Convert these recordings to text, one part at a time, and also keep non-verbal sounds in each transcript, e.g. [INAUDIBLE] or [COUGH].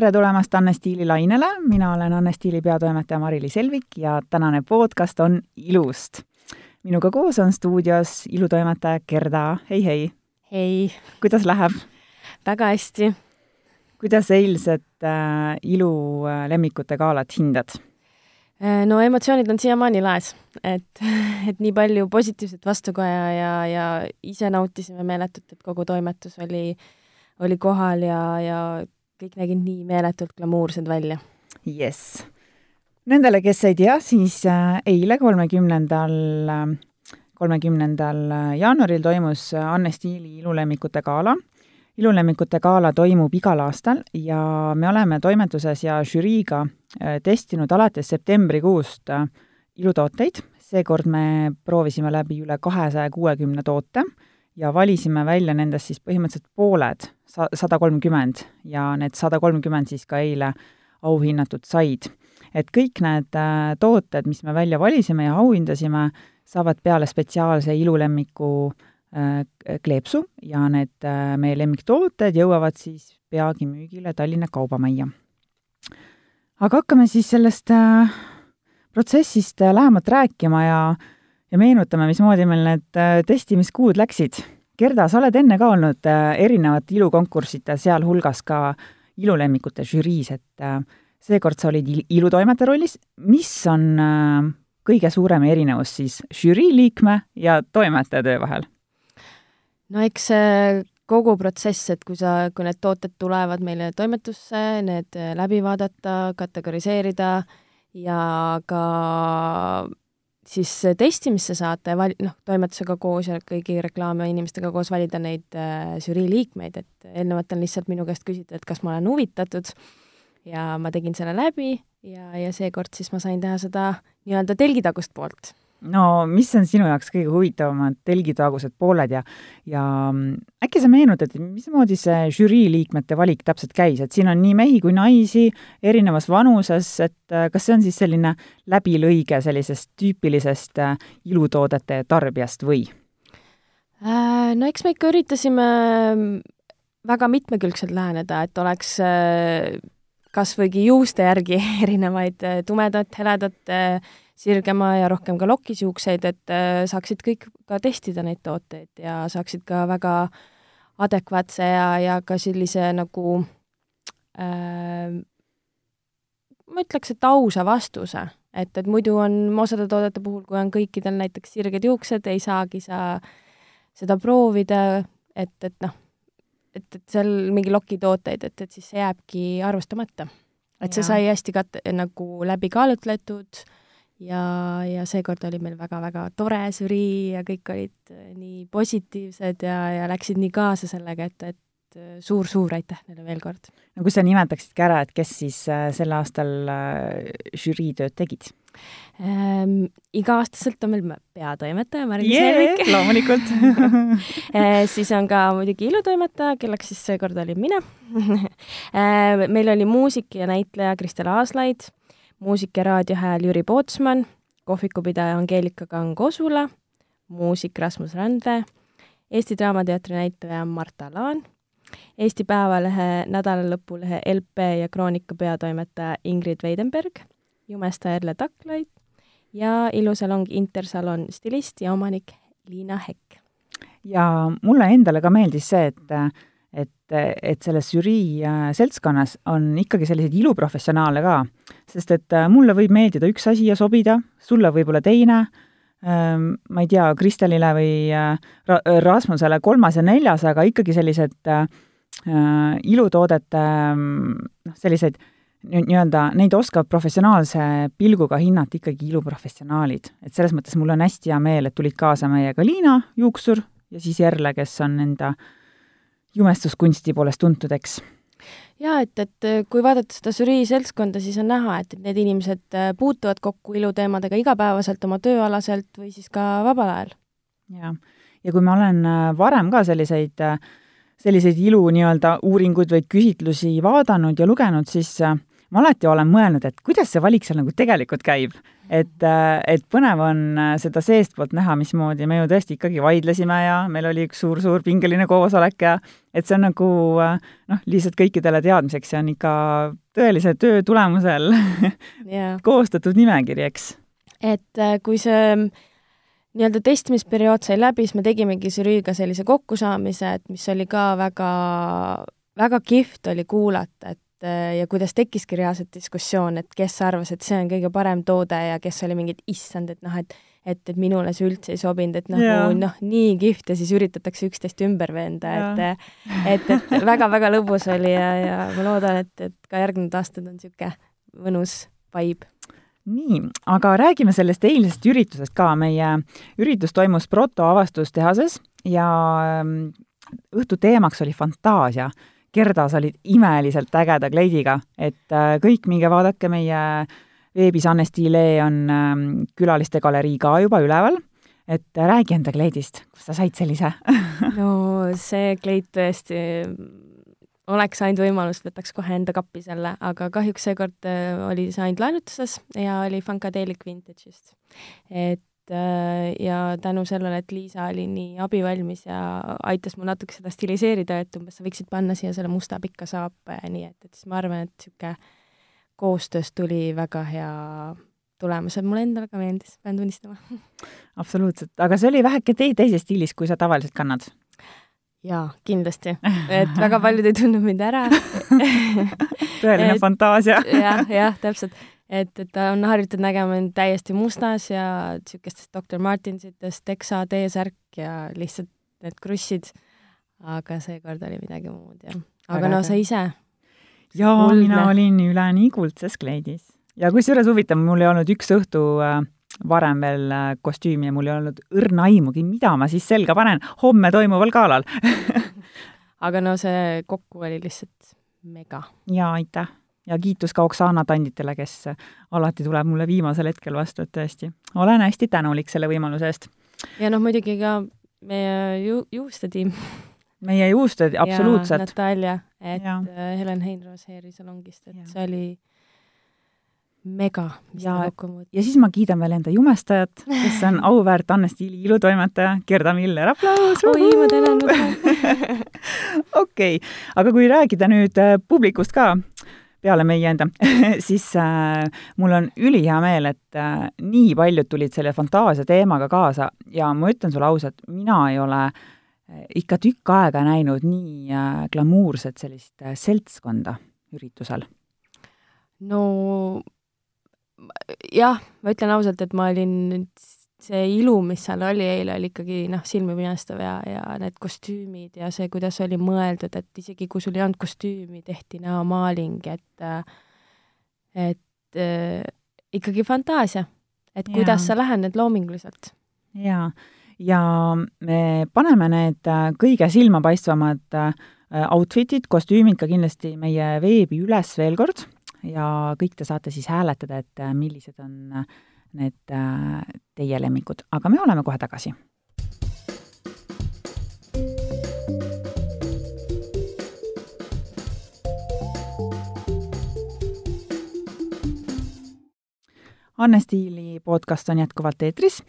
tere tulemast Anne Stiili lainele, mina olen Anne Stiili peatoimetaja Mari-Liis Selvik ja tänane podcast on ilust. minuga koos on stuudios ilutoimetaja Gerda, hei, hei! hei! kuidas läheb? väga hästi. kuidas eilset äh, ilulemmikute galat hindad? Äh, no emotsioonid on siiamaani laes, et, [LAUGHS] et nii palju positiivset vastukaja ja, ja ise nautisime meeletult, et kogu toimetus oli, oli kohal ja, ja kõik nägid nii meeletult glamuursed välja. jess. Nendele, kes ei tea, siis äh, eile, kolmekümnendal, äh, kolmekümnendal jaanuaril toimus Anne Stiili ilulemmikute gala. ilulemmikute gala toimub igal aastal ja me oleme toimetuses ja žüriiga äh, testinud alates septembrikuust ilutooteid, seekord me proovisime läbi üle kahesaja kuuekümne toote ja valisime välja nendest siis põhimõtteliselt pooled, sa-, sada kolmkümmend, ja need sada kolmkümmend siis ka eile auhinnatud said. et kõik need äh, tooted, mis me välja valisime ja auhindasime, saavad peale spetsiaalse ilulemmiku äh, kleepsu ja need äh, meie lemmiktooted jõuavad siis peagi müügile Tallinna Kaubamajja. aga hakkame siis sellest äh, protsessist äh, lähemalt rääkima ja ja meenutame, mismoodi meil need äh, testimiskuud läksid. Gerda, sa oled enne ka olnud äh, erinevate ilukonkursside, sealhulgas ka ilulemmikute žüriis, et äh, seekord sa olid ilutoimetaja rollis. mis on kõige suurem erinevus siis žürii liikme ja toimetaja töö vahel? no eks see kogu protsess, et kui sa, kui need tooted tulevad meile toimetusse, need läbi vaadata, kategoriseerida ja ka siis testimisse saata ja val-, noh, toimetusega koos ja kõigi reklaamiinimestega koos valida neid äh, žürii liikmeid, et eelnevalt on lihtsalt minu käest küsitud, et kas ma olen huvitatud ja ma tegin selle läbi ja, ja seekord siis ma sain teha seda nii-öelda telgitagust poolt no mis on sinu jaoks kõige huvitavamad telgitagused pooled ja, ja mm, äkki sa meenutad, mismoodi see žürii liikmete valik täpselt käis, et siin on nii mehi kui naisi erinevas vanuses, et äh, kas see on siis selline läbilõige sellisest tüüpilisest äh, ilutoodete tarbijast või? Äh, no eks me ikka üritasime mm, väga mitmekülgselt läheneda, et oleks kas võigi juuste järgi [LAUGHS] erinevaid tumedat, heledat, sirgema ja rohkem ka lokisjuukseid, et äh, saaksid kõik ka testida neid tooteid ja saaksid ka väga adekvaatse ja, ja ka sellise nagu äh, ma ütleks, et ausa vastuse, et, et muidu on osade toodete puhul, kui on kõikidel näiteks sirged juuksed, ei saagi sa seda proovida, et, et noh, et, et seal mingi lokitooteid, et, et siis see jääbki arvestamata. et see sai hästi kat-, nagu läbi kaalutletud. äh, ja, ja seekord oli meil väga-väga tore žürii ja kõik olid äh, nii positiivsed ja, ja läksid nii kaasa sellega, et, et äh, suur-suur aitäh neile veel kord! no kui sa nimetaksidki ära, et kes siis äh, sel aastal äh, žürii tööd tegid ähm,? iga-aastaselt on meil peatoimetaja Mari-Liis yeah, Helvik loomulikult [LAUGHS] äh, siis on ka muidugi ilutoimetaja, kelleks siis seekord olin mina [LAUGHS] äh, meil oli muusik ja näitleja Kristel Aaslaid muusik ja raadiohääl Jüri Pootsman, kohvikupidaja Angeelika Kang-Kosula, muusik Rasmus Randvee, Eesti Draamateatri näitleja Marta Laan, Eesti Päevalehe nädalalõpulehe LP ja Kroonika peatoimetaja Ingrid Weidenberg, jumestaja Erle Taklaid ja ilusalong Intersalon stilist ja omanik Liina Hekk. ja mulle endale ka meeldis see, et et, et selles žürii äh, seltskonnas on ikkagi selliseid iluprofessionaale ka, sest et äh, mulle võib meeldida üks asi ja sobida, sulle võib-olla teine, ähm, ma ei tea, Kristelile või äh, Ra-, Rasmusele kolmas ja neljas, aga ikkagi sellised äh, ilutoodete noh, selliseid nii-öelda, neid oskavad professionaalse pilguga hinnata ikkagi iluprofessionaalid. et selles mõttes mul on hästi hea meel, et tulid kaasa meiega Liina Juuksur ja siis Erle, kes on enda äh, jumestuskunsti poolest tuntud, eks? jaa, et, et kui vaadata seda žürii seltskonda, siis on näha, et, et need inimesed äh, puutuvad kokku iluteemadega igapäevaselt oma tööalaselt või siis ka vabal ajal. jaa, ja kui ma olen äh, varem ka selliseid, äh, selliseid ilu nii-öelda uuringuid või küsitlusi vaadanud ja lugenud, siis ma alati olen mõelnud, et kuidas see valik seal nagu tegelikult käib. et, äh, et põnev on äh, seda seestpoolt näha, mismoodi me ju tõesti ikkagi vaidlesime ja meil oli üks suur-suur pingeline koosolek ja et see on nagu noh, lihtsalt kõikidele teadmiseks, see on ikka tõelise töö tulemusel [LAUGHS] yeah. koostatud nimekiri, eks. et kui see nii-öelda testimisperiood sai läbi, siis me tegimegi žüriiga sellise kokkusaamise, et mis oli ka väga, väga kihvt oli kuulata, et äh, ja kuidas tekkiski reaalselt diskussioon, et kes arvas, et see on kõige parem toode ja kes oli mingi, et issand, et noh, et et, et minule see üldse ei sobinud, et noh, noh, nii kihvt ja siis üritatakse üksteist ümber veenda, et et, et väga-väga lõbus oli ja, ja ma loodan, et, et ka järgnevad aastad on niisugune mõnus vibe. Nii, aga räägime sellest eilsest üritusest ka, meie üritus toimus Proto avastustehases ja ähm, õhtu teemaks oli fantaasia. Gerda, sa olid imeliselt ägeda kleidiga, et äh, kõik minge vaadake meie veebis Anne Stiilee on ähm, külaliste galerii ka juba üleval, et räägi enda kleidist, kust sa said sellise [LAUGHS] no see kleid tõesti oleks ainult võimalus, võtaks kohe enda kappi selle, aga kahjuks seekord äh, oli see ainult laenutuses ja oli Funkadelic Vintage'ist. et äh, ja tänu sellele, et Liisa oli nii abivalmis ja aitas mul natuke seda stiliseerida, et umbes sa võiksid panna siia selle musta pika saape, nii et, et siis ma arvan, et niisugune koostöös tuli väga hea tulemus, et mulle endale ka meeldis, pean tunnistama. [LAUGHS] absoluutselt, aga see oli väheke tei-, teises stiilis, kui sa tavaliselt kannad jaa, kindlasti. [LAUGHS] et väga paljud ei tundnud mind ära tõeline [LAUGHS] fantaasia jah, jah, täpselt. Et, et ta on harjutatud nägema mind täiesti mustas ja niisugustest Dr Martinsitest teksa T-särk ja lihtsalt need krussid. aga seekord oli midagi muud, jah. aga no sa ise? jaa, mina olin üleni kuldses kleidis. ja kusjuures huvitav, mul ei olnud üks õhtu äh, varem veel äh, kostüümi ja mul ei olnud õrna aimugi, mida ma siis selga panen homme toimuval galal [LAUGHS] aga no see kokku oli lihtsalt mega. jaa, aitäh! Ja kiitus ka Oksana Tanditele, kes alati tuleb mulle viimasel hetkel vastu, et tõesti, olen hästi tänulik selle võimaluse eest. ja noh, muidugi ka meie ju-, juustetiim meie juusted, absoluutselt. Natalja, et ja. Helen Heinroos Heeri salongist, et ja. see oli mega, mis ja, ta kokku muutis. ja siis ma kiidan veel enda jumestajat, kes on [LAUGHS] auväärt Anne Stiili ilutoimetaja, Gerda Miller, aplaus! oi, ma tänan [LAUGHS] okei, aga kui rääkida nüüd äh, publikust ka, peale meie enda [LAUGHS] siis äh, mul on ülihea meel, et äh, nii paljud tulid selle fantaasia teemaga kaasa ja ma ütlen sulle ausalt, mina ei ole äh, ikka tükk aega näinud nii äh, glamuurset sellist äh, seltskonda üritusel. No jah, ma ütlen ausalt, et ma olin see ilu, mis seal oli eile, oli ikkagi noh, silmipimestav ja, ja need kostüümid ja see, kuidas oli mõeldud, et isegi kui sul ei olnud kostüümi, tehti näomaaling, et et äh, ikkagi fantaasia, et ja. kuidas sa lähened loominguliselt. jaa, ja me paneme need äh, kõige silmapaistvamad äh, outfit'id, kostüümid ka kindlasti meie veebi üles veel kord ja kõik te saate siis hääletada, et äh, millised on äh, need äh, teie lemmikud, aga me oleme kohe tagasi. Anne Stiili podcast on jätkuvalt eetris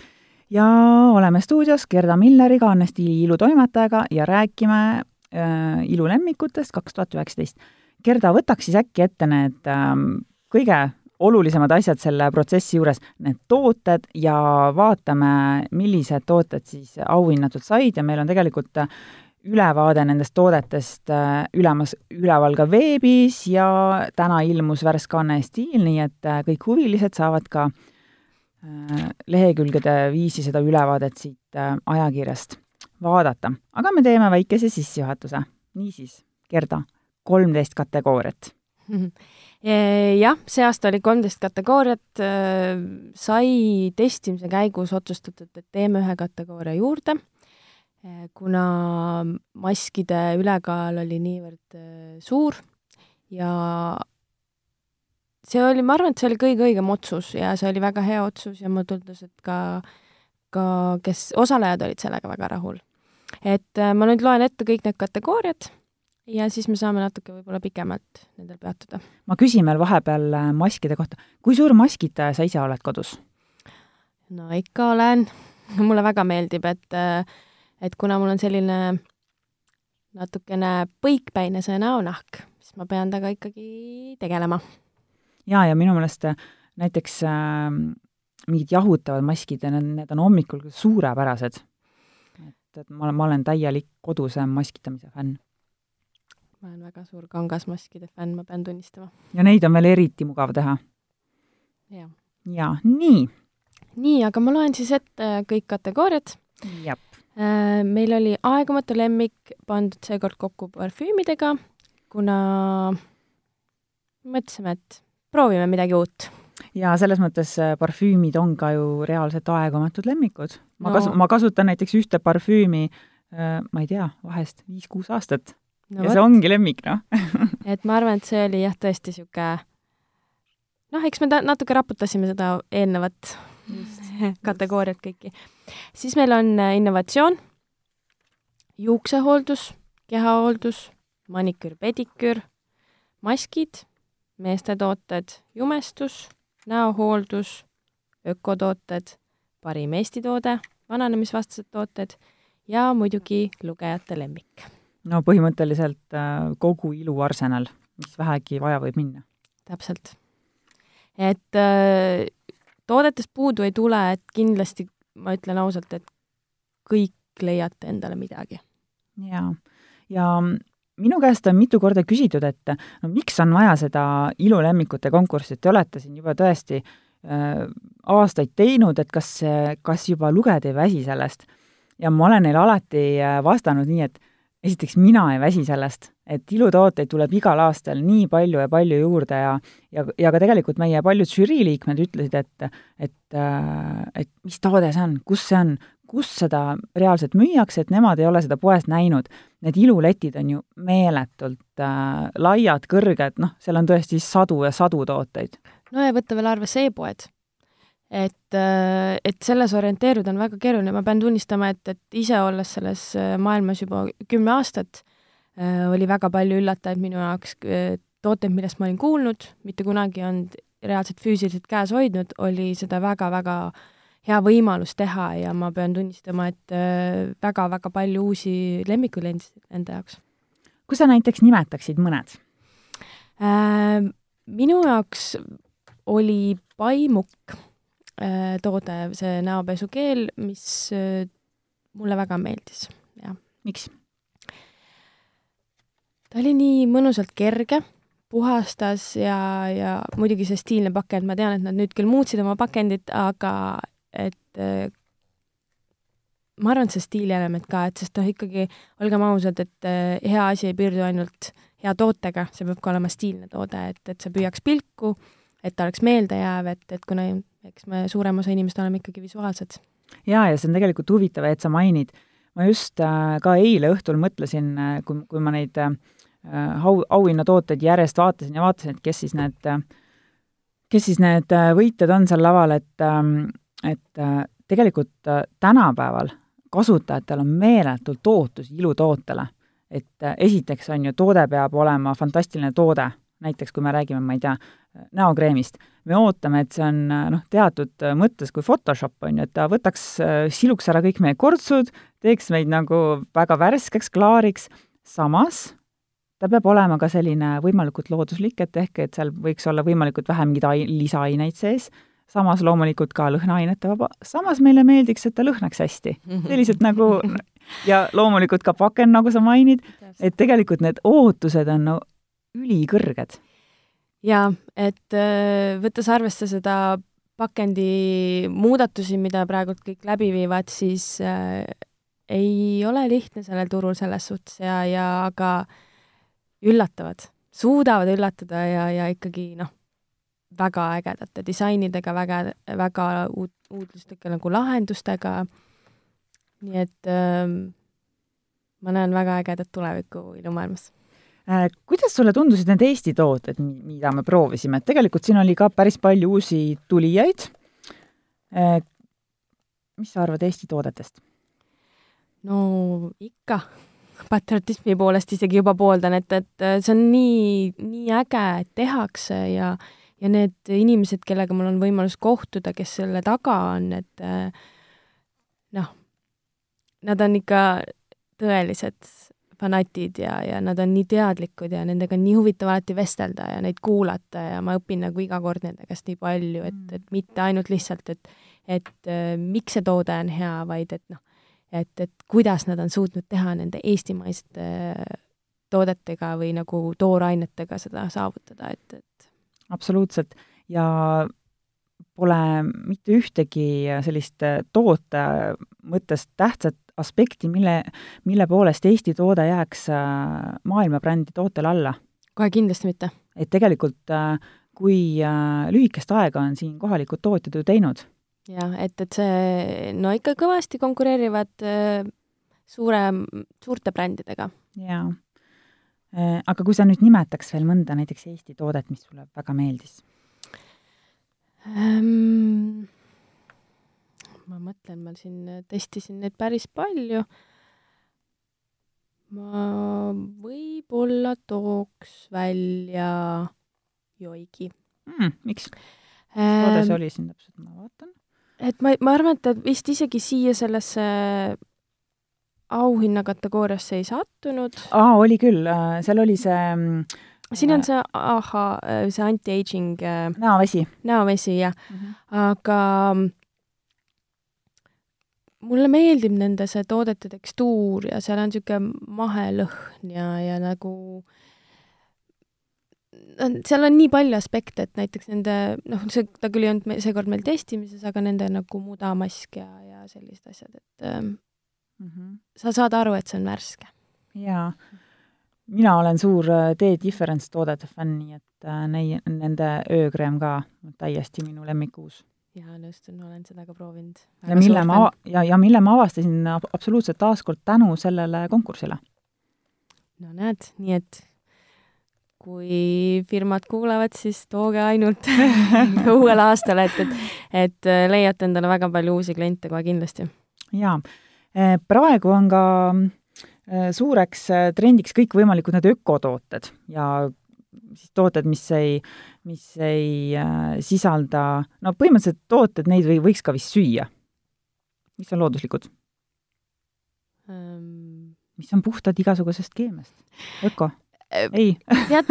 ja oleme stuudios Gerda Milleriga, Anne Stiili ilutoimetajaga ja räägime äh, ilulemmikutest kaks tuhat üheksateist Gerda, võtaks siis äkki ette need ähm, kõige olulisemad asjad selle protsessi juures, need tooted ja vaatame, millised tooted siis auhinnatud said ja meil on tegelikult ülevaade nendest toodetest äh, ülemas, üleval ka veebis ja täna ilmus värske Anne Stiil, nii et äh, kõik huvilised saavad ka äh, lehekülgede viisi seda ülevaadet siit ajakirjast vaadata. aga me teeme väikese sissejuhatuse. niisiis, Gerda kolmteist kategooriat [LAUGHS] jah, see aasta oli kolmteist kategooriat, äh, sai testimise käigus otsustatud, et teeme ühe kategooria juurde, äh, kuna maskide ülekaal oli niivõrd äh, suur ja see oli, ma arvan, et see oli kõige õigem otsus ja see oli väga hea otsus ja mulle tundus, et ka, ka kes, osalejad olid sellega väga rahul. et ma nüüd loen ette kõik need kategooriad ja siis me saame natuke võib-olla pikemalt nendel peatuda. ma küsin veel vahepeal äh, maskide kohta. kui suur maskitaja sa ise oled kodus? no ikka olen. [LAUGHS] mulle väga meeldib, et, äh, et kuna mul on selline natukene põikpäine see näonahk, siis ma pean temaga ikkagi tegelema. jaa, ja minu meelest äh, näiteks äh, mingid jahutavad maskid ja need, need on hommikul suurepärased. et, et ma olen, ma olen täielik koduse maskitamise fänn. Ma olen väga suur kangasmaskide fänn, ma pean tunnistama. ja neid on veel eriti mugav teha. jah. jaa, nii. nii, aga ma loen siis ette kõik kategooriad. jah Äh, meil oli aegumatu lemmik pandud seekord kokku parfüümidega, kuna mõtlesime, et proovime midagi uut. ja selles mõttes äh, parfüümid on ka ju reaalselt aegumatud lemmikud. ma No. kasu-, ma kasutan näiteks ühte parfüümi äh, ma ei tea, vahest viis-kuus aastat no ja vot, see ongi lemmik, noh. [LAUGHS] et ma arvan, et see oli jah, tõesti niisugune noh, eks me ta-, natuke raputasime seda eelnevat [LAUGHS] kategooriat kõiki. siis meil on äh, innovatsioon, juuksehooldus, kehahooldus, maniküür, pediküür, maskid, meestetooted, jumestus, näohooldus, ökotooted, parim Eesti toode, vananemisvastased tooted ja muidugi lugejate lemmik. No põhimõtteliselt äh, kogu iluarsenal, mis vähegi vaja võib minna. täpselt. et äh, toodetest puudu ei tule, et kindlasti ma ütlen ausalt, et kõik leiate endale midagi. jaa, ja minu käest on mitu korda küsitud, et no miks on vaja seda ilulemmikute konkurssi, et te olete siin juba tõesti äh, aastaid teinud, et kas, kas juba lugejad ei väsi sellest? ja ma olen neile alati äh, vastanud nii, et esiteks mina ei väsi sellest, et ilutooteid tuleb igal aastal nii palju ja palju juurde ja ja, ja ka tegelikult meie paljud žürii liikmed ütlesid, et et, äh, et mis toode see on, kus see on, kus seda reaalselt müüakse, et nemad ei ole seda poes näinud. Need iluletid on ju meeletult äh, laiad, kõrged, noh, seal on tõesti sadu ja sadu tooteid. no ja võtta veel arvesse e-poed. Et, et selles orienteeruda on väga keeruline, ma pean tunnistama, et, et ise olles selles äh, maailmas juba kümme aastat, oli väga palju üllatajaid minu jaoks, tooteid, millest ma olin kuulnud, mitte kunagi ei olnud reaalselt füüsiliselt käes hoidnud, oli seda väga-väga hea võimalus teha ja ma pean tunnistama, et väga-väga palju uusi lemmikuid leidis enda jaoks. kui sa näiteks nimetaksid mõned? Minu jaoks oli paimukk toode, see näopesukeel, mis mulle väga meeldis, jah. miks? ta oli nii mõnusalt kerge, puhastas ja, ja muidugi see stiilne pakend, ma tean, et nad nüüd küll muutsid oma pakendit, aga et ma arvan, et see stiilielement ka, et sest noh, ikkagi olgem ausad, et hea asi ei piirdu ainult hea tootega, see peab ka olema stiilne toode, et, et see püüaks pilku, et ta oleks meeldejääv, et, et kuna eks me suurem osa inimesed oleme ikkagi visuaalsed. jaa, ja see on tegelikult huvitav, et sa mainid, ma just äh, ka eile õhtul mõtlesin, kui, kui ma neid äh, au, auhinnatooteid järjest vaatasin ja vaatasin, et kes siis need, kes siis need võitjad on seal laval, et et tegelikult tänapäeval kasutajatel on meeletult ootusi ilutootele. et esiteks on ju, toode peab olema fantastiline toode, näiteks kui me räägime, ma ei tea, näokreemist, me ootame, et see on noh, teatud mõttes kui Photoshop, on ju, et ta võtaks, siluks ära kõik meie kortsud, teeks meid nagu väga värskeks, klaariks, samas ta peab olema ka selline võimalikult looduslik, et ehk et seal võiks olla võimalikult vähe mingeid ai-, lisaaineid sees, samas loomulikult ka lõhnaainete vaba, samas meile meeldiks, et ta lõhnaks hästi. sellised nagu [LAUGHS] ja loomulikult ka paken, nagu sa mainid, et tegelikult need ootused on no ülikõrged. Jaa, et võttes arvesse seda pakendi muudatusi, mida praegult kõik läbi viivad, siis äh, ei ole lihtne sellel turul selles suhtes ja, ja aga üllatavad, suudavad üllatada ja, ja ikkagi noh, väga ägedate disainidega, väga, väga uut, uudluslike nagu lahendustega, nii et ähm, ma näen väga ägedat tulevikku ilumaailmas äh,. Kuidas sulle tundusid need Eesti tooted, mida me proovisime, et tegelikult siin oli ka päris palju uusi tulijaid äh,. mis sa arvad Eesti toodetest? no ikka, patriotismi poolest isegi juba pooldan, et, et see on nii, nii äge, et tehakse ja ja need inimesed, kellega mul on võimalus kohtuda, kes selle taga on, et noh, nad on ikka tõelised fanatid ja, ja nad on nii teadlikud ja nendega on nii huvitav alati vestelda ja neid kuulata ja ma õpin nagu iga kord nende käest nii palju, et, Mm. et mitte ainult lihtsalt, et et äh, miks see toode on hea, vaid et noh, et, et kuidas nad on suutnud teha nende eestimaiste äh, toodetega või nagu toorainetega seda saavutada, et, et absoluutselt, ja pole mitte ühtegi sellist toote mõttes tähtsat aspekti, mille, mille poolest Eesti toode jääks äh, maailmabrändi tootele alla. kohe kindlasti mitte. et tegelikult äh, kui äh, lühikest aega on siin kohalikud tootjad ju teinud, jah, et, et see, no ikka kõvasti konkureerivad suure, suurte brändidega. jaa. Aga kui sa nüüd nimetaks veel mõnda näiteks Eesti toodet, mis sulle väga meeldis? ähm,? Ma mõtlen, ma siin testisin neid päris palju. ma võib-olla tooks välja Joigi mm,. miks? mis toode see ähm, oli siin täpselt, ma vaatan. et ma, ma arvan, et ta vist isegi siia sellesse auhinna kategooriasse ei sattunud. aa, oli küll, seal oli see mm, siin on see aha, see anti-aging äh, näovesi näovesi, jah mm. -hmm. aga mulle meeldib nende see toodete tekstuur ja seal on niisugune mahelõhn ja, ja nagu seal on nii palju aspekte, et näiteks nende, noh, see, ta küll ei olnud me, seekord meil testimises, aga nende nagu mudamask ja, ja sellised asjad, et ähm, mm. -hmm. sa saad aru, et see on värske. jaa. mina olen suur D-Difference toodete fänn, nii et äh, nei-, nende öökreem ka täiesti minu lemmikuus. Jaa, nõustun, olen seda ka proovinud. ja mille ma, ja, ja mille ma avastasin absoluutselt taaskord tänu sellele konkursile. no näed, nii et kui firmad kuulavad, siis tooge ainult [LAUGHS] uuel aastal, et, et, et leiate endale väga palju uusi kliente kohe kindlasti. jaa, praegu on ka suureks trendiks kõikvõimalikud need ökotooted ja siis tooted, mis ei, mis ei äh, sisalda, no põhimõtteliselt tooted, neid või, võiks ka vist süüa. mis on looduslikud um,? mis on puhtad igasugusest keemiast. öko Äh, ei tead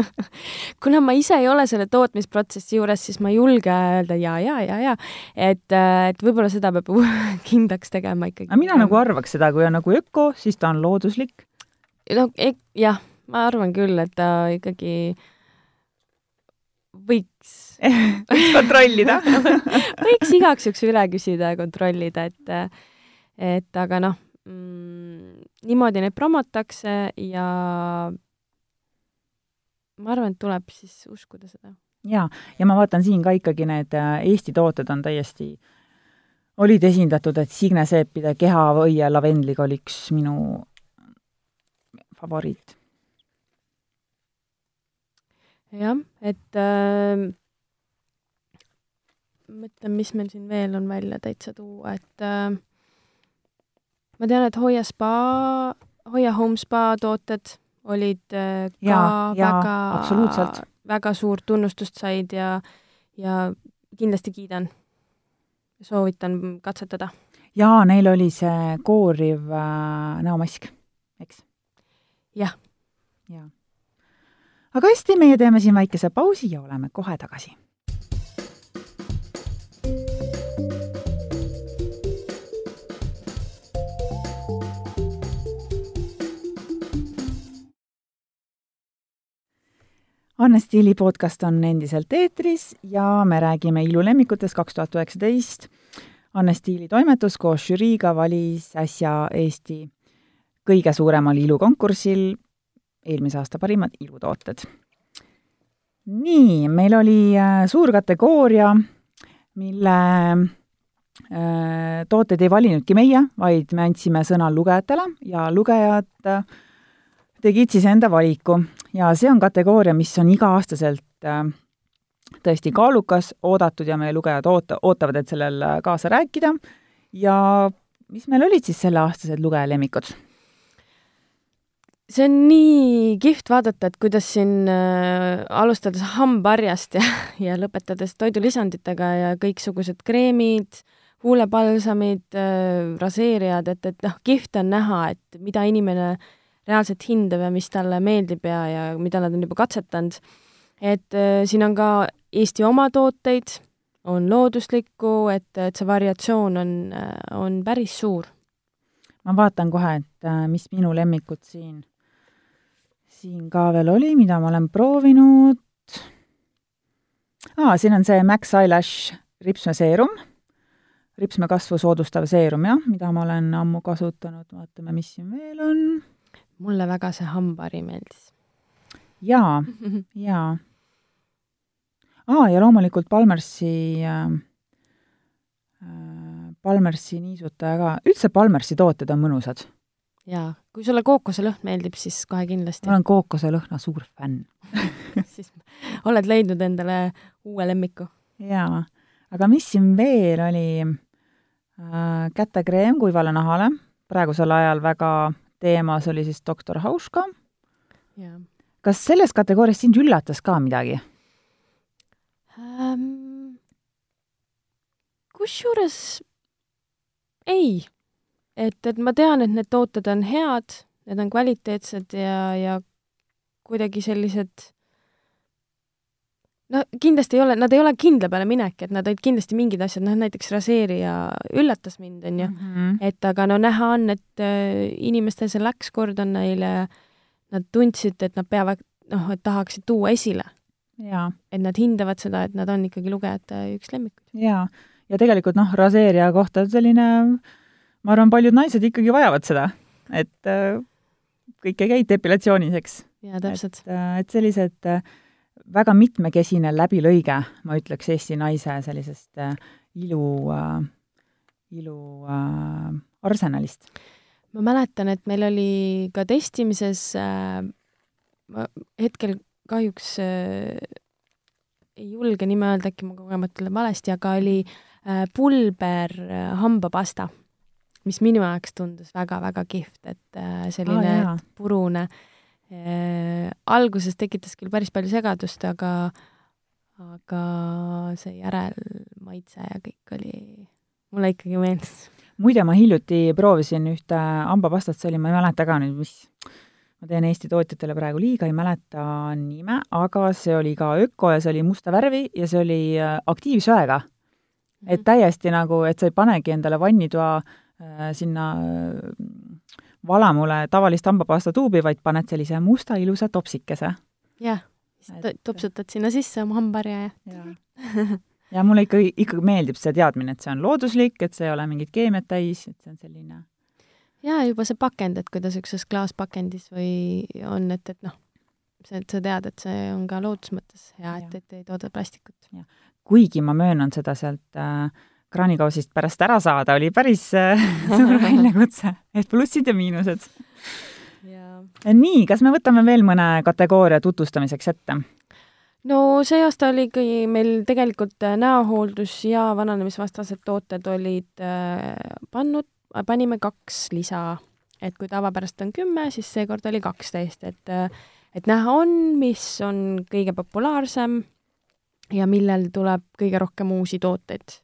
[LAUGHS] kuna ma ise ei ole selle tootmisprotsessi juures, siis ma ei julge öelda ja, ja, ja, ja, et, et võib-olla seda peab [LAUGHS] kindlaks tegema ikkagi. aga mina nagu arvaks seda, kui on nagu öko, siis ta on looduslik. no jah, ma arvan küll, et ta ikkagi võiks võiks [LAUGHS] kontrollida [LAUGHS] võiks igaks juhuks üle küsida ja kontrollida, et, et aga noh mm,, niimoodi neid promotakse ja ma arvan, et tuleb siis uskuda seda. jaa, ja ma vaatan siin ka ikkagi need Eesti tooted on täiesti, olid esindatud, et Signe Seepide kehavõie lavendliga oli üks minu favoriit. jah, et äh, mõtlen, mis meil siin veel on välja täitsa tuua, et äh, ma tean, et Hoia spa, Hoia Home Spa tooted olid äh, ka ja, ja, väga, väga suurt tunnustust said ja, ja kindlasti kiidan. soovitan katsetada. jaa, neil oli see kooriv äh, näomask, eks? jah. jaa. aga hästi, meie teeme siin väikese pausi ja oleme kohe tagasi Anne Stiili podcast on endiselt eetris ja me räägime ilulemmikutest kaks tuhat üheksateist. Anne Stiili toimetus koos žüriiga valis äsja Eesti kõige suuremal ilukonkursil eelmise aasta parimad ilutooted. nii, meil oli suur kategooria, mille tooteid ei valinudki meie, vaid me andsime sõna lugejatele ja lugejad tegid siis enda valiku ja see on kategooria, mis on iga-aastaselt äh, tõesti kaalukas, oodatud ja meie lugejad oota, ootavad, et sellel kaasa rääkida. ja mis meil olid siis selleaastased lugejalemmikud? see on nii kihvt vaadata, et kuidas siin äh, alustades hambaharjast ja, ja lõpetades toidulisanditega ja kõiksugused kreemid, huulepalsamid äh,, raseerijad, et, et noh, kihvt on näha, et mida inimene reaalselt hindab ja mis talle meeldib ja, ja mida nad on juba katsetanud. et äh, siin on ka Eesti oma tooteid, on looduslikku, et, et see variatsioon on, äh, on päris suur. ma vaatan kohe, et äh, mis minu lemmikud siin siin ka veel oli, mida ma olen proovinud. aa, siin on see Max Eyelash ripsmeseerum, ripsmekasvu soodustav seerum, jah, mida ma olen ammu kasutanud, vaatame, mis siin veel on. Mulle väga see hambahari meeldis. jaa, jaa. aa, ja loomulikult Palmersi äh, äh, Palmersi niisutaja ka, üldse Palmersi tooted on mõnusad jaa, kui sulle kookoselõhn meeldib, siis kohe kindlasti. ma olen kookoselõhna suur fänn [LAUGHS] siis oled leidnud endale uue lemmiku? jaa, aga mis siin veel oli äh,, kätekreem kuivale nahale, praegusel ajal väga teemas oli siis doktor Hauška. kas selles kategoorias sind üllatas ka midagi ähm,? kusjuures ei et, et ma tean, et need tooted on head, need on kvaliteetsed ja, ja kuidagi sellised no kindlasti ei ole, nad ei ole kindla peale minek, et nad olid kindlasti mingid asjad, noh näiteks raseerija üllatas mind, on ju mm, -hmm. et aga no näha on, et äh, inimestel see läks korda neile, nad tundsid, et nad peavad, noh, et tahaksid tuua esile. et nad hindavad seda, et nad on ikkagi lugejate üks lemmikuid. jaa, ja tegelikult noh, raseerija kohta selline ma arvan, paljud naised ikkagi vajavad seda, et äh, kõik ei käi depilatsioonis, eks. jaa, täpselt. et, äh, et sellised äh, väga mitmekesine läbilõige, ma ütleks, Eesti naise sellisest äh, ilu äh,, ilu äh, arsenalist. ma mäletan, et meil oli ka testimises ma hetkel kahjuks ei julge nime öelda, äkki ma kogemata ütlen valesti, aga oli pulber hambapasta mis minu jaoks tundus väga-väga kihvt, et selline ah, purune äh,. Alguses tekitas küll päris palju segadust, aga, aga see järelmaitse ja kõik oli, mulle ikkagi meeldis. muide, ma hiljuti proovisin ühte hambapastat, see oli, ma ei mäleta ka nüüd, mis, ma teen Eesti tootjatele praegu liiga, ei mäleta nime, aga see oli ka öko ja see oli musta värvi ja see oli äh, aktiivsöega. et mhm. täiesti nagu, et sa ei panegi endale vannitoa äh, Äh, sinna äh, valamule tavalist hambapasta tuubi, vaid paned sellise musta ilusa topsikese. jah, siis topsutad sinna sisse oma hambaharja ja, ja. ja mulle ikka, ikkagi meeldib see teadmine, et see on looduslik, et see ei ole mingit keemiat täis, et see on selline jaa, juba see pakend, et kui ta niisuguses klaaspakendis või on, et, et noh, see, et sa tead, et see on ka looduse mõttes hea, et, et ei tooda plastikut. kuigi ma möönan seda sealt äh, kraanikausist pärast ära saada oli päris äh, [LAUGHS] suur väljakutse, et plussid ja miinused. nii, kas me võtame veel mõne kategooria tutvustamiseks ette? no see aasta oligi meil tegelikult äh, näohooldus ja vananemisvastased tooted olid äh, pannud, panime kaks lisa, et kui tavapärast on kümme, siis seekord oli kaksteist, et et näha on, mis on kõige populaarsem ja millel tuleb kõige rohkem uusi tooteid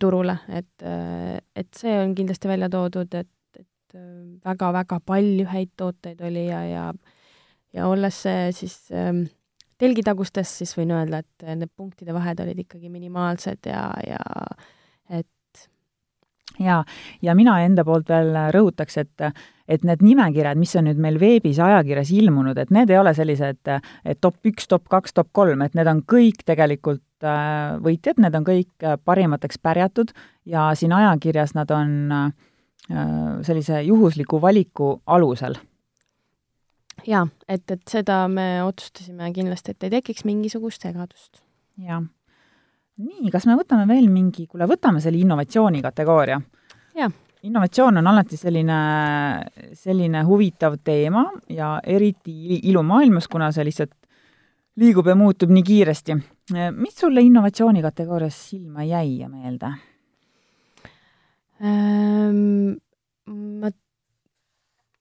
turule, et, äh, et see on kindlasti välja toodud, et, et väga-väga äh, palju häid tooteid oli ja, ja ja olles siis ähm, telgitagustes, siis võin öelda, et need punktide vahed olid ikkagi minimaalsed ja, ja et jaa, ja mina enda poolt veel rõhutaks, et et need nimekirjad, mis on nüüd meil veebis ajakirjas ilmunud, et need ei ole sellised, et top üks, top kaks, top kolm, et need on kõik tegelikult Äh, võitjad, need on kõik äh, parimateks pärjatud ja siin ajakirjas nad on äh, sellise juhusliku valiku alusel. jaa, et, et seda me otsustasime kindlasti, et ei tekiks mingisugust segadust. jah. nii, kas me võtame veel mingi, kuule, võtame selle innovatsiooni kategooria. innovatsioon on alati selline, selline huvitav teema ja eriti ilumaailmas, kuna see lihtsalt liigub ja muutub nii kiiresti. Mis sulle innovatsiooni kategoorias silma jäi ja meelde ähm,? ma,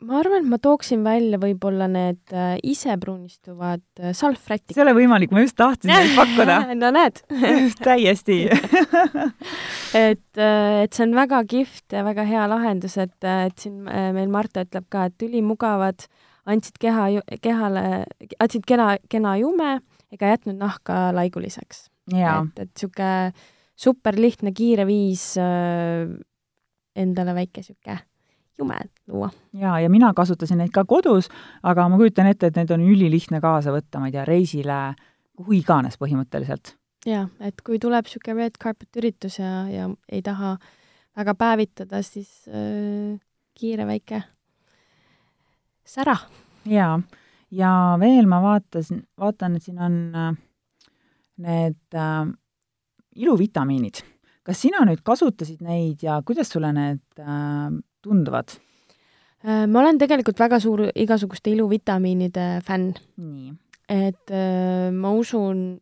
ma arvan, et ma tooksin välja võib-olla need äh, ise brunistuvad äh, salvrätikud. see ei ole võimalik, ma just tahtsin neid [LAUGHS] pakkuda no näed [LAUGHS] täiesti [LAUGHS] et, et see on väga kihvt ja väga hea lahendus, et, et siin meil Marta ütleb ka, et ülimugavad, andsid keha, kehale, andsid kena, kena jume ega jätnud nahka laiguliseks. et, et niisugune super lihtne, kiire viis äh, endale väike niisugune jume luua. jaa, ja mina kasutasin neid ka kodus, aga ma kujutan ette, et neid on ülilihtne kaasa võtta, ma ei tea, reisile, kuhu iganes põhimõtteliselt. jaa, et kui tuleb niisugune red carpet üritus ja, ja ei taha väga päevitada, siis äh, kiire väike sära. jaa, ja veel ma vaatasin, vaatan, et siin on äh, need äh, iluvitamiinid. kas sina nüüd kasutasid neid ja kuidas sulle need äh, tunduvad? Äh, ma olen tegelikult väga suur igasuguste iluvitamiinide fänn. et äh, ma usun,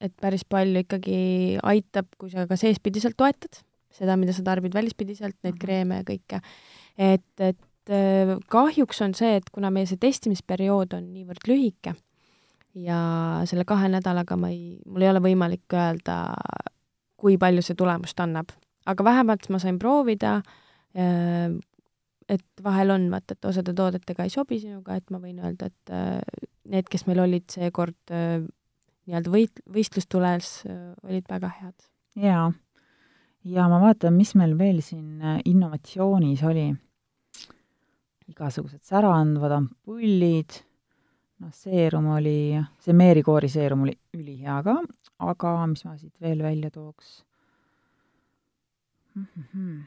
et päris palju ikkagi aitab, kui sa ka seespidiselt toetad seda, mida sa tarbid välispidiselt, neid mhm. kreeme ja kõike. et, et kahjuks on see, et kuna meie see testimisperiood on niivõrd lühike ja selle kahe nädalaga ma ei, mul ei ole võimalik öelda, kui palju see tulemust annab. aga vähemalt ma sain proovida äh, Äh, et vahel on vaata, et osade toodetega ei sobi sinuga, et ma võin öelda, et äh, need, kes meil olid seekord äh, nii-öelda võit-, võistlustules, olid väga head. jaa. ja ma vaatan, mis meil veel siin innovatsioonis oli. Igasugused säraandvad ampullid, noh, seerum oli, see meerikoori seerum oli ülihea ka, aga mis ma siit veel välja tooks mm? -hmm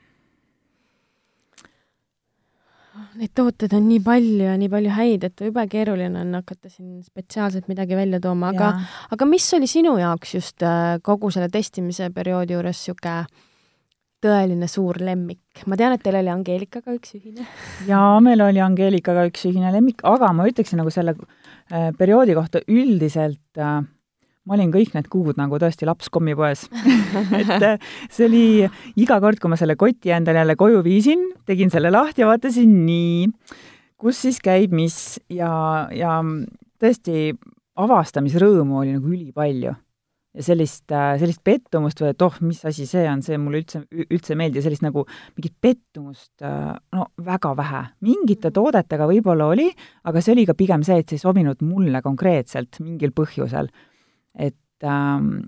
Neid tooteid on nii palju ja nii palju häid, et jube keeruline on hakata siin spetsiaalselt midagi välja tooma, aga, aga mis oli sinu jaoks just äh, kogu selle testimise perioodi juures niisugune tõeline suur lemmik? ma tean, et teil oli Angeelikaga üks ühine. [LAUGHS] jaa, meil oli Angeelikaga üks ühine lemmik, aga ma ütleksin nagu selle äh, perioodi kohta üldiselt äh, ma olin kõik need kuud nagu tõesti laps kommipoes [LAUGHS] et äh, see oli iga kord, kui ma selle koti endale jälle koju viisin, tegin selle lahti ja vaatasin nii, kus siis käib mis ja, ja tõesti avastamisrõõmu oli nagu ülipalju. Ja sellist, äh, sellist pettumust või et oh, mis asi see on, see mulle üldse, üldse ei meeldi, sellist nagu mingit pettumust äh, no väga vähe. mingite toodetega võib-olla oli, aga see oli ka pigem see, et see ei sobinud mulle konkreetselt mingil põhjusel et ähm,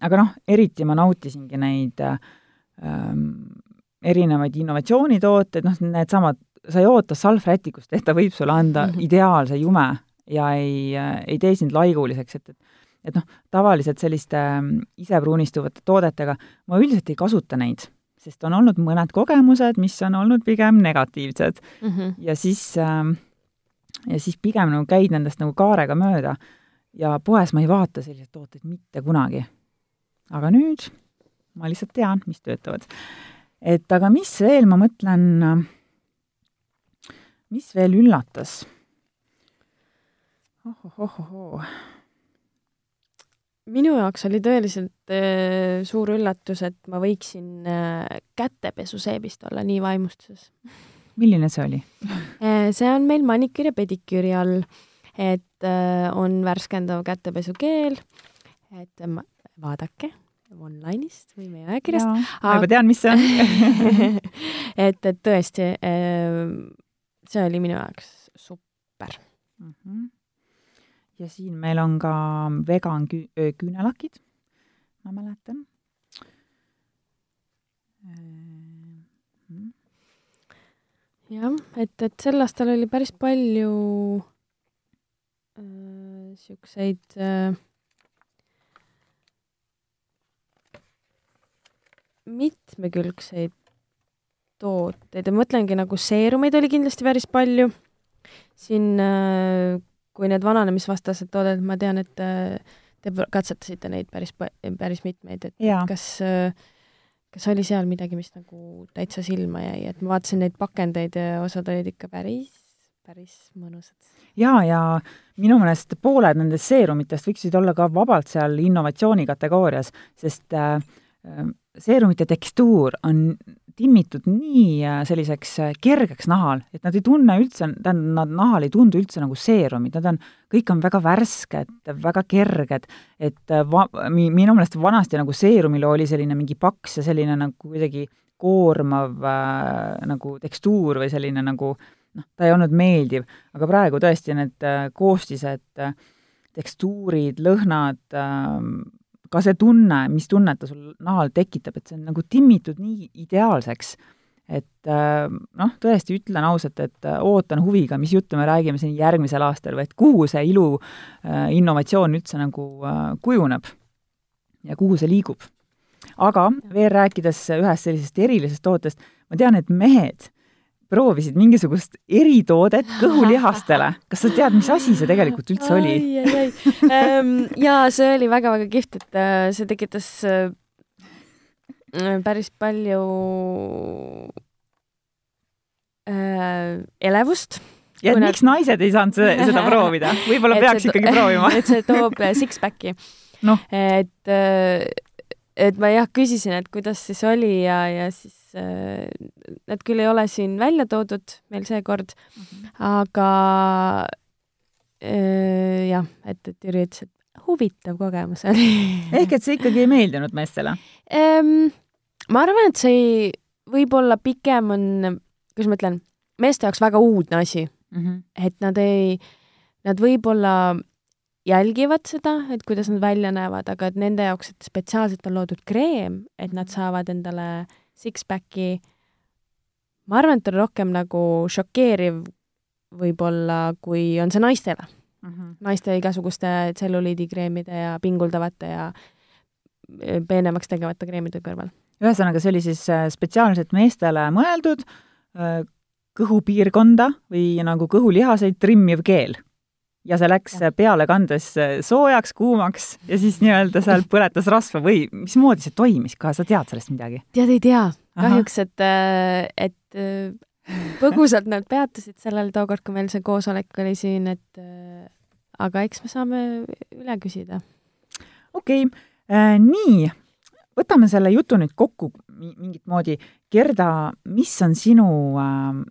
aga noh, eriti ma nautisingi neid ähm, erinevaid innovatsioonitooteid, noh, needsamad, sa ei oota salvrätikust, et ta võib sulle anda mm -hmm. ideaalse jume ja ei, ei tee sind laiguliseks, et, et et noh, tavaliselt selliste ähm, isepruunistuvate toodetega ma üldiselt ei kasuta neid, sest on olnud mõned kogemused, mis on olnud pigem negatiivsed mm. -hmm. ja siis ähm, ja siis pigem nagu käid nendest nagu kaarega mööda ja poes ma ei vaata selliseid tooteid mitte kunagi. aga nüüd ma lihtsalt tean, mis töötavad. et aga mis veel, ma mõtlen, mis veel üllatas oh,? ohohohoh minu jaoks oli tõeliselt äh, suur üllatus, et ma võiksin äh, kätepesuseebist olla nii vaimustuses. milline see oli äh, see on meil maniküüri ja pediküüri all et äh, on värskendav kätepesukeel, et ma, vaadake online'ist või meie ajakirjast. ma juba tean, mis see on [LAUGHS] et, et tõesti äh,, see oli minu jaoks super mm. -hmm. Ja siin meil on ka vegan kü-, küünelakid, ma mäletan mhm. jah, et, et sel aastal oli päris palju niisuguseid äh, mitmekülgseid tooteid ja mõtlengi nagu seerumeid oli kindlasti päris palju. siin äh, kui need vananemisvastased tooted, ma tean, et äh, te katsetasite neid päris, päris mitmeid, et ja. kas äh, kas oli seal midagi, mis nagu täitsa silma jäi, et ma vaatasin neid pakendeid ja osad olid ikka päris, päris mõnusad jaa, ja minu meelest pooled nendest seerumitest võiksid olla ka vabalt seal innovatsiooni kategoorias, sest äh, seerumite tekstuur on timmitud nii äh, selliseks äh, kergeks nahal, et nad ei tunne üldse, tähendab, nad nahal ei tundu üldse nagu seerumid, nad on, kõik on väga värsked, väga kerged, et äh, va-, minu meelest vanasti nagu seerumil oli selline mingi paks ja selline nagu kuidagi koormav äh, nagu tekstuur või selline nagu noh, ta ei olnud meeldiv, aga praegu tõesti need äh, koostised äh,, tekstuurid, lõhnad äh,, ka see tunne, mis tunnet ta sul nahal tekitab, et see on nagu timmitud nii ideaalseks, et äh, noh, tõesti ütlen ausalt, et äh, ootan huviga, mis juttu me räägime siin järgmisel aastal või et kuhu see ilu äh, innovatsioon üldse nagu kujuneb ja kuhu see liigub. aga veel rääkides ühest sellisest erilisest tootest, ma tean, et mehed proovisid mingisugust eritoodet [LAUGHS] kõhulihastele. kas sa tead, mis asi see tegelikult üldse oli? Ähm, jaa, see oli väga-väga kihvt, et äh, see tekitas äh, päris palju äh, elevust. ja et miks nad... naised ei saanud seda, seda [LAUGHS] proovida? võib-olla peaks ikkagi proovima [LAUGHS] et see toob six-pack'i no.. et et ma jah, küsisin, et kuidas siis oli ja, ja siis äh, need küll ei ole siin välja toodud meil seekord mm, -hmm. aga äh, jah, et, et Jüri ütles, et huvitav kogemus oli ehk et see ikkagi ei meeldinud meestele ehm,? ma arvan, et see võib-olla pigem on, kuidas ma ütlen, meeste jaoks väga uudne asi mm. -hmm. et nad ei, nad võib-olla jälgivad seda, et kuidas nad välja näevad, aga et nende jaoks, et spetsiaalselt on loodud kreem, et nad saavad endale six-packi, ma arvan, et on rohkem nagu šokeeriv võib-olla, kui on see naistele mm. -hmm. naiste igasuguste tselluliidikreemide ja pinguldavate ja e, peenemaks tegevate kreemide kõrval. ühesõnaga, see oli siis äh, spetsiaalselt meestele mõeldud äh, kõhupiirkonda või nagu kõhulihaseid trimmiv keel ja see läks peale kandes soojaks, kuumaks ja siis nii-öelda seal [LAUGHS] põletas rasva või mismoodi see toimis ka, sa tead sellest midagi? tead, ei tea. kahjuks, et, äh, et äh, põgusalt nad peatusid sellel tookord, kui meil see koosolek oli siin, et äh, aga eks me saame üle küsida. okei okay. äh,, nii, võtame selle jutu nüüd kokku mingit moodi. Gerda, mis on sinu äh,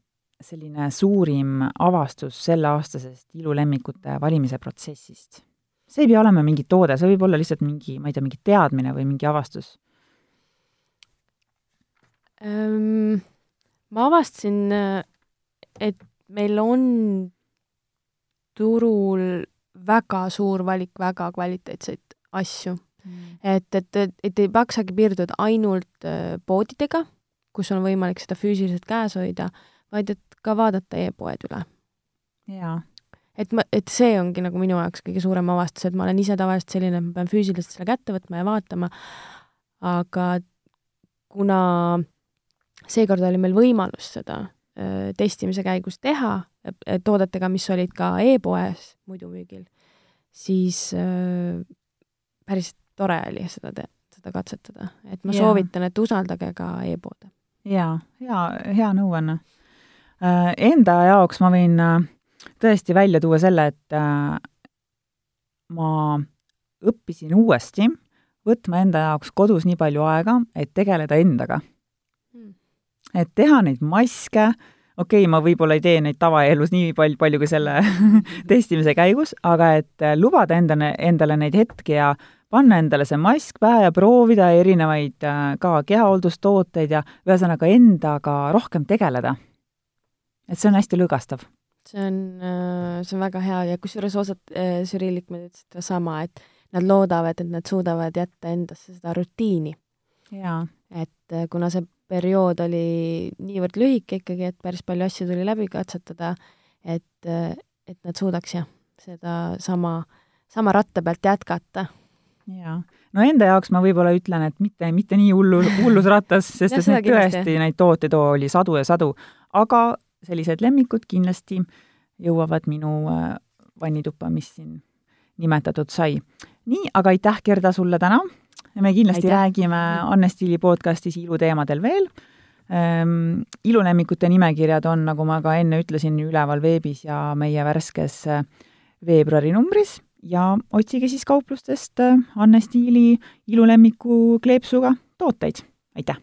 selline suurim avastus selleaastasest ilulemmikute valimise protsessist? see ei pea olema mingi toode, see võib olla lihtsalt mingi, ma ei tea, mingi teadmine või mingi avastus ähm,? ma avastasin, et meil on turul väga suur valik väga kvaliteetseid asju mm.. et, et, et, et ei maksagi piirduda ainult poodidega, kus on võimalik seda füüsiliselt käes hoida, vaid et ka vaadata e-poed üle. jaa. et ma, et see ongi nagu minu jaoks kõige suurem avastus, et ma olen ise tavaliselt selline, et ma pean füüsiliselt selle kätte võtma ja vaatama, aga kuna seekord oli meil võimalus seda öö, testimise käigus teha toodetega, mis olid ka e-poes muidu müügil, siis öö, päris tore oli seda te-, seda katsetada, et ma ja. soovitan, et usaldage ka e-poode. jaa, hea, hea nõuanne Äh, enda jaoks ma võin äh, tõesti välja tuua selle, et äh, ma õppisin uuesti võtma enda jaoks kodus nii palju aega, et tegeleda endaga. Mm.. et teha neid maske, okei okay,, ma võib-olla ei tee neid tavaelus nii palju, palju kui selle [LAUGHS] testimise käigus, aga et lubada endale, endale neid hetki ja panna endale see mask pähe ja proovida erinevaid ka kehahooldustooteid ja ühesõnaga endaga rohkem tegeleda et see on hästi lõõgastav. see on, äh, see on väga hea ja kusjuures osad äh, žürii liikmed ütlesid ka sama, et nad loodavad, et nad suudavad jätta endasse seda rutiini. et äh, kuna see periood oli niivõrd lühike ikkagi, et päris palju asju tuli läbi katsetada, et, et nad suudaks jah, seda sama, sama ratta pealt jätkata. Jaa, no enda jaoks ma võib-olla ütlen, et mitte, mitte nii hullu, hullus rattas, sest et neid tõesti, neid tooteid oli sadu ja sadu, aga sellised lemmikud kindlasti jõuavad minu äh, vannituppa, mis siin nimetatud sai. nii, aga aitäh, Gerda, sulle täna. me kindlasti aitäh. räägime Anne Stiili podcastis iluteemadel veel ähm,. ilulemmikute nimekirjad on, nagu ma ka enne ütlesin, üleval veebis ja meie värskes äh, veebruari numbris ja otsige siis kauplustest äh, Anne Stiili ilulemmiku kleepsuga tooteid. aitäh!